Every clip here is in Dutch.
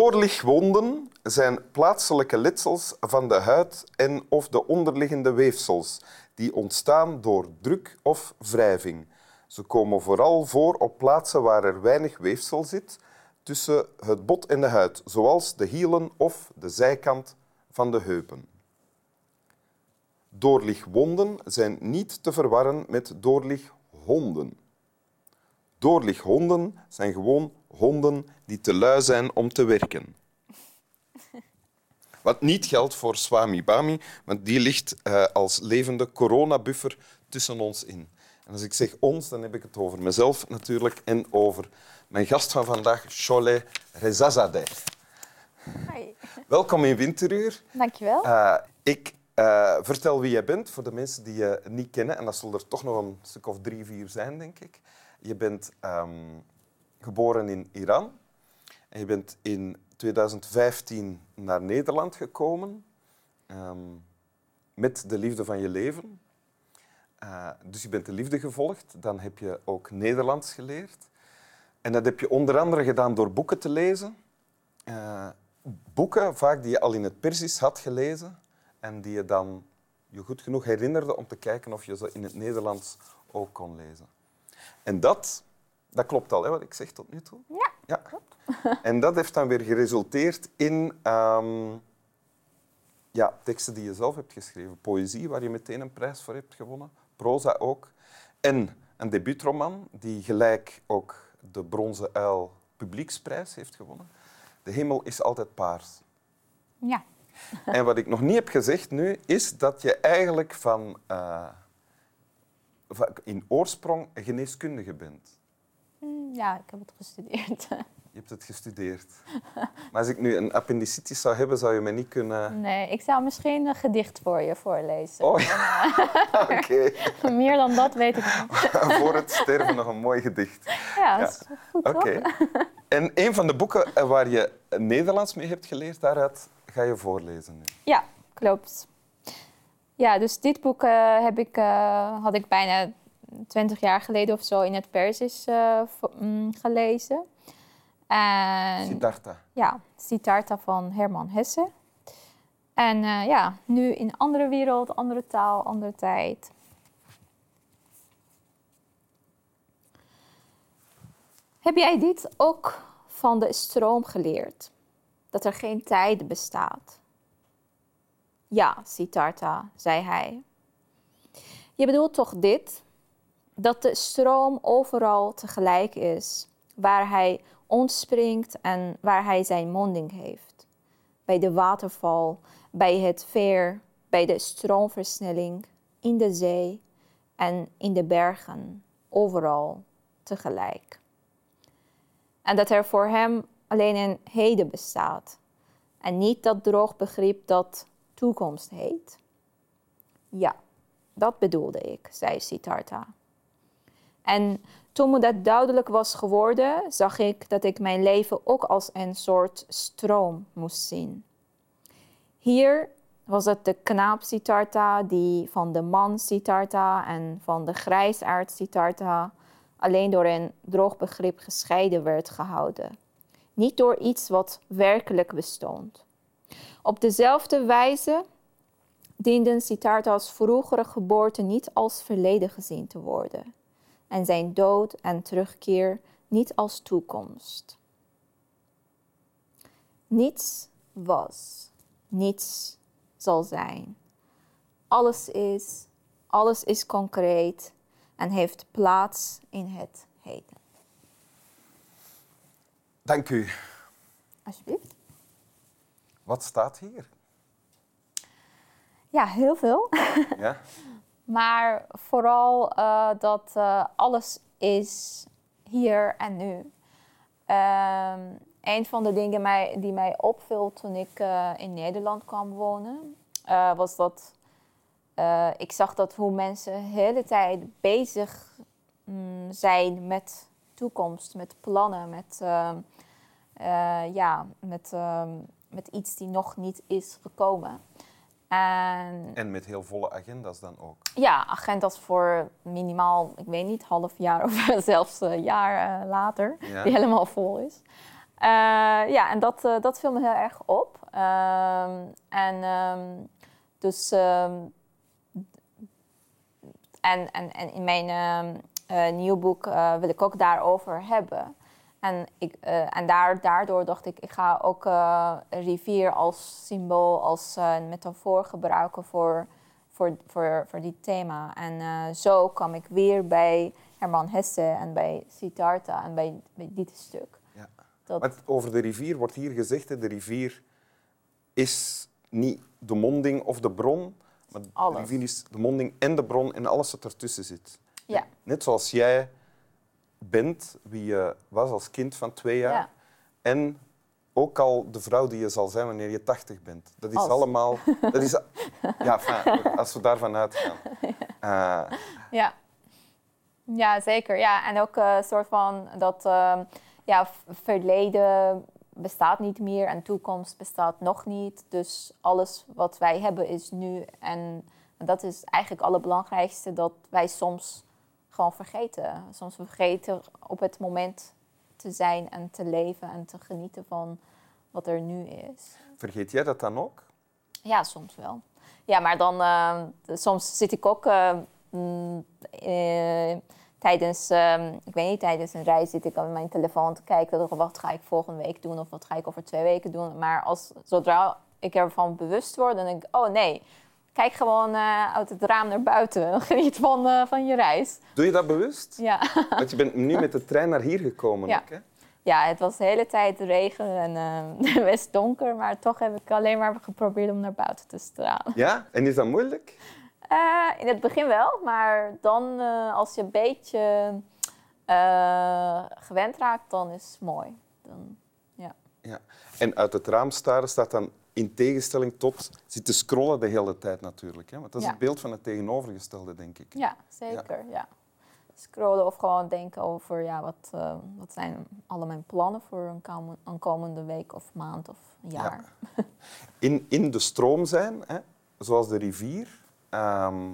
Doorlichtwonden zijn plaatselijke letsels van de huid en of de onderliggende weefsels die ontstaan door druk of wrijving. Ze komen vooral voor op plaatsen waar er weinig weefsel zit tussen het bot en de huid, zoals de hielen of de zijkant van de heupen. Doorlichtwonden zijn niet te verwarren met doorlichthonden. Doorlichthonden zijn gewoon honden die te lui zijn om te werken. Wat niet geldt voor Swami Bami, want die ligt uh, als levende coronabuffer tussen ons in. En als ik zeg ons, dan heb ik het over mezelf natuurlijk en over mijn gast van vandaag, Chole Rezazadeh. Hi. Welkom in Winteruur. Dankjewel. Uh, ik uh, vertel wie jij bent voor de mensen die je niet kennen. En dat zullen er toch nog een stuk of drie, vier zijn, denk ik. Je bent um, geboren in Iran. En je bent in 2015 naar Nederland gekomen. Um, met de liefde van je leven. Uh, dus je bent de liefde gevolgd. Dan heb je ook Nederlands geleerd. En dat heb je onder andere gedaan door boeken te lezen. Uh, boeken vaak die je al in het Persisch had gelezen en die je dan je goed genoeg herinnerde om te kijken of je ze in het Nederlands ook kon lezen. En dat, dat klopt al, hè, wat ik zeg tot nu toe. Ja, ja. klopt. En dat heeft dan weer geresulteerd in um, ja, teksten die je zelf hebt geschreven. Poëzie, waar je meteen een prijs voor hebt gewonnen. Proza ook. En een debuutroman die gelijk ook de Bronzen Uil Publieksprijs heeft gewonnen. De hemel is altijd paars. Ja. En wat ik nog niet heb gezegd nu, is dat je eigenlijk van, uh, in oorsprong geneeskundige bent. Ja, ik heb het gestudeerd. Je hebt het gestudeerd. Maar als ik nu een appendicitis zou hebben, zou je mij niet kunnen... Nee, ik zou misschien een gedicht voor je voorlezen. Oh ja, oké. Meer dan dat weet ik niet. voor het sterven nog een mooi gedicht. Ja, dat is goed, Oké. En een van de boeken waar je Nederlands mee hebt geleerd, daaruit ga je voorlezen nu. Ja, klopt. Ja, dus dit boek uh, heb ik, uh, had ik bijna twintig jaar geleden of zo in het Persisch uh, gelezen. En, Siddhartha. Ja, Siddhartha van Herman Hesse. En ja, nu in andere wereld, andere taal, andere tijd. Heb jij dit ook van de stroom geleerd? dat er geen tijd bestaat. Ja, Siddhartha, zei hij. Je bedoelt toch dit? Dat de stroom overal tegelijk is, waar hij ontspringt en waar hij zijn monding heeft. Bij de waterval, bij het veer, bij de stroomversnelling, in de zee en in de bergen, overal tegelijk. En dat er voor hem alleen een heden bestaat en niet dat droog begrip dat toekomst heet? Ja, dat bedoelde ik, zei Siddhartha. En toen me dat duidelijk was geworden, zag ik dat ik mijn leven ook als een soort stroom moest zien. Hier was het de knaap Siddhartha die van de man Siddhartha en van de grijsaard Siddhartha alleen door een droog begrip gescheiden werd gehouden niet door iets wat werkelijk bestond. Op dezelfde wijze dienden Siddhartha's vroegere geboorte niet als verleden gezien te worden en zijn dood en terugkeer niet als toekomst. Niets was, niets zal zijn. Alles is, alles is concreet en heeft plaats in het heden. Dank u. Alsjeblieft. Wat staat hier? Ja, heel veel. Ja? maar vooral uh, dat uh, alles is hier en nu. Um, een van de dingen mij, die mij opviel toen ik uh, in Nederland kwam wonen, was dat ik zag dat hoe mensen de hele tijd bezig mm, zijn met toekomst, met plannen, met, uh, ja, met, uh, met iets die nog niet is gekomen. En, en met heel volle agenda's dan ook? Ja, agenda's voor minimaal, ik weet niet, half jaar of zelfs een jaar later, die helemaal vol is. Eh, ja, en dat, eh, dat viel me heel erg op. Ehm, en ehm, dus... ehm, en, en, en in mijn eh, nieuw boek eh, wil ik ook daarover hebben. En, ik, eh, en daar, daardoor dacht ik, ik ga ook een rivier als symbool, als eh, metafoor gebruiken voor, voor, voor, voor dit thema. En zo kwam ik weer bij Herman Hesse en bij Siddhartha en bij, bij dit stuk. Ja. Dat, Maar over de rivier wordt hier gezegd, de rivier is niet de monding of de bron, maar Alles. de rivier is de monding en de bron en alles wat ertussen zit. ja, Net zoals jij bent, wie je was als kind van twee jaar. Ja. En ook al de vrouw die je zal zijn wanneer je tachtig bent. Dat is Als. allemaal... Dat is, ja, fijn, als we daarvan uitgaan. Eh, Ja. ja, zeker. Ja, en ook een soort van dat ehm, ja, verleden bestaat niet meer en toekomst bestaat nog niet. Dus alles wat wij hebben is nu. En dat is eigenlijk het allerbelangrijkste dat wij soms gewoon vergeten. Soms vergeten op het moment te zijn en te leven en te genieten van wat er nu is. vergeet jij dat dan ook? Ja, soms wel. Ja, maar dan eh, soms zit ik ook eh, mm, eh, tijdens, ehm, ik weet niet, tijdens een reis zit ik aan mijn telefoon te kijken. Wat ga ik volgende week doen of wat ga ik over twee weken doen? Maar als, zodra ik ervan bewust word, dan denk ik, oh nee, kijk gewoon eh, uit het raam naar buiten. Geniet van, eh, van je reis. Doe je dat bewust? Ja. Want je bent nu met de trein naar hier gekomen. Ja. Ook, hè? ja, het was de hele tijd regen en eh, best donker. Maar toch heb ik alleen maar geprobeerd om naar buiten te stralen. ja? En is dat moeilijk? In het begin wel, maar dan als je een beetje gewend raakt, dan is het mooi. Dan, ja. Ja. En uit het raam staren staat dan in tegenstelling tot zitten scrollen de hele tijd natuurlijk. Hè? Want dat is Ja. het beeld van het tegenovergestelde, denk ik. ja, zeker. Ja. Scrollen of gewoon denken over ja, wat, eh, wat zijn alle mijn plannen voor een, kom- een komende week of maand of jaar. In, in de stroom zijn, hè, zoals de rivier, ehm,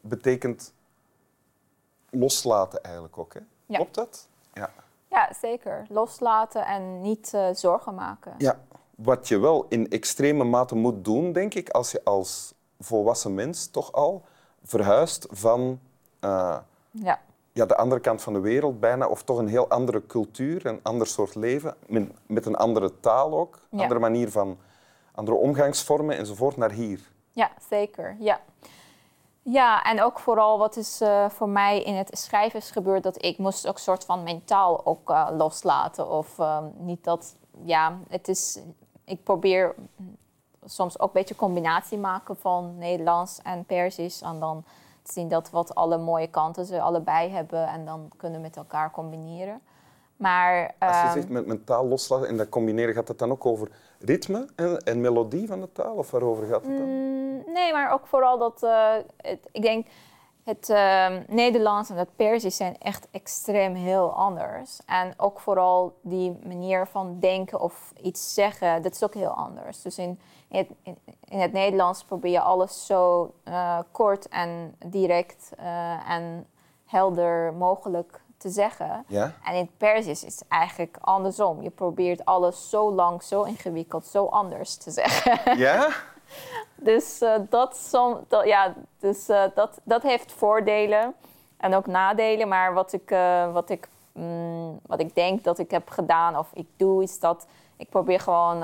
betekent loslaten eigenlijk ook. Hè? Ja. Klopt dat? Ja. Ja, zeker. Loslaten en niet eh, zorgen maken. ja. Wat je wel in extreme mate moet doen, denk ik, als je als volwassen mens toch al verhuist van eh, Ja. ja, de andere kant van de wereld bijna, of toch een heel andere cultuur, een ander soort leven, met, met een andere taal ook, Ja. andere manier van, andere omgangsvormen enzovoort, naar hier. Ja, zeker. Ja. Ja, en ook vooral wat is eh, voor mij in het schrijven is gebeurd, dat ik moest ook soort van mentaal ook eh, loslaten. Of ehm, niet dat, ja, het is, ik probeer soms ook een beetje combinatie maken van Nederlands en Persisch. En dan te zien dat wat alle mooie kanten ze allebei hebben en dan kunnen met elkaar combineren. Maar, Als je ehm, zegt met mentaal loslaten en dat combineren, gaat het dan ook over ritme en, en melodie van de taal? Of waarover gaat het dan? Mm, nee, maar ook vooral dat eh, het, ik denk het ehm, Nederlands en het Persisch zijn echt extreem heel anders. En ook vooral die manier van denken of iets zeggen, dat is ook heel anders. Dus in, in, het, in, in het Nederlands probeer je alles zo eh, kort en direct eh, en helder mogelijk te zeggen. Ja? En in het Persisch is het eigenlijk andersom. Je probeert alles zo lang, zo ingewikkeld, zo anders te zeggen. Ja? Dus, eh, dat, som, dat, ja, dus eh, dat, dat heeft voordelen en ook nadelen. Maar wat ik, eh, wat, ik, mm, wat ik denk dat ik heb gedaan of ik doe, is dat ik probeer gewoon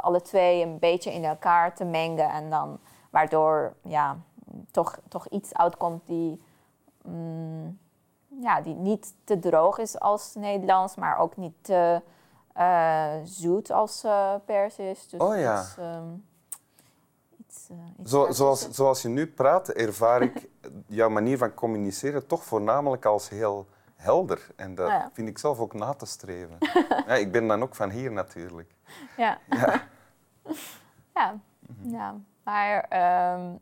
alle twee een beetje in elkaar te mengen. En dan waardoor ja, toch, toch iets uitkomt die, mm, ja, die niet te droog is als Nederlands, maar ook niet te zoet als eh Persisch. Dus Oh ja. ehm, iets, eh, iets Zo, zoals, zoals je nu praat, ervaar ik jouw manier van communiceren toch voornamelijk als heel helder. En dat Ah, ja. vind ik zelf ook na te streven. ja, ik ben dan ook van hier natuurlijk. Ja. Ja. ja. ja. Maar ehm,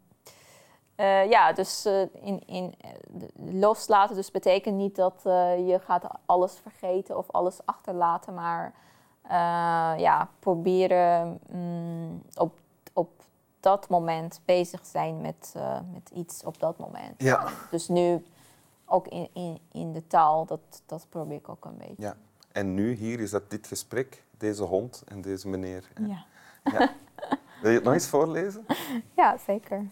eh, ja, dus eh, in, in, loslaten dus betekent niet dat je gaat alles vergeten of alles achterlaten, maar ja, proberen mm, op dat moment bezig zijn met, eh, met iets op dat moment. Ja. Dus nu ook in, in, in de taal, dat, dat probeer ik ook een beetje. Ja. en nu hier is dat dit gesprek, deze hond en deze meneer. Ja, Ja. Wil je het nog eens voorlezen? ja zeker.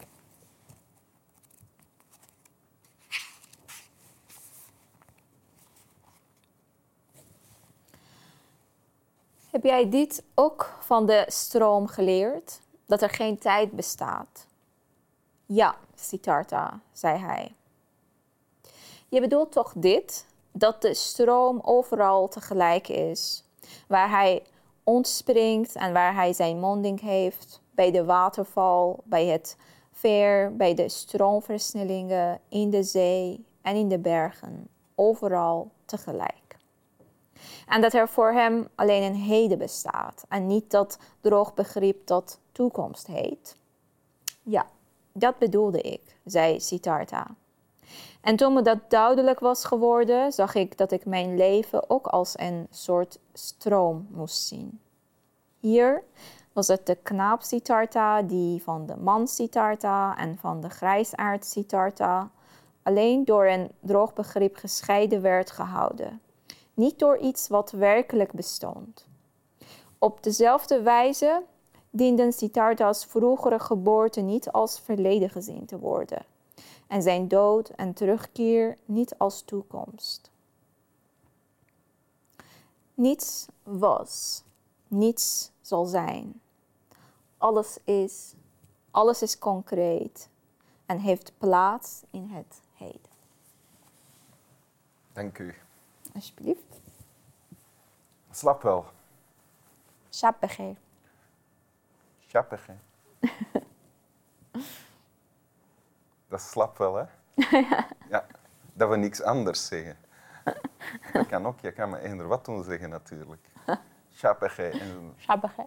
Heb jij dit ook van de stroom geleerd? Dat er geen tijd bestaat? Ja, Siddhartha, zei hij. Je bedoelt toch dit? Dat de stroom overal tegelijk is. Waar hij ontspringt en waar hij zijn monding heeft. Bij de waterval, bij het veer, bij de stroomversnellingen, in de zee en in de bergen. Overal tegelijk. En dat er voor hem alleen een heden bestaat en niet dat droog begrip dat toekomst heet. Ja, dat bedoelde ik, zei Siddhartha. En toen me dat duidelijk was geworden, zag ik dat ik mijn leven ook als een soort stroom moest zien. Hier was het de knaap Siddhartha die van de man Siddhartha en van de grijsaard Siddhartha alleen door een droog begrip gescheiden werd gehouden niet door iets wat werkelijk bestond. Op dezelfde wijze dienden Siddhartha's vroegere geboorte niet als verleden gezien te worden en zijn dood en terugkeer niet als toekomst. Niets was, niets zal zijn. Alles is, alles is concreet en heeft plaats in het heden. Dank u. Alsjeblieft. Slap wel. Shapege. Chappig, hè? Dat is slap wel, hè? ja. Dat we niks anders zeggen. Dat kan ook. Je kan me eender wat doen zeggen, natuurlijk. Shapege. Chappig, hè?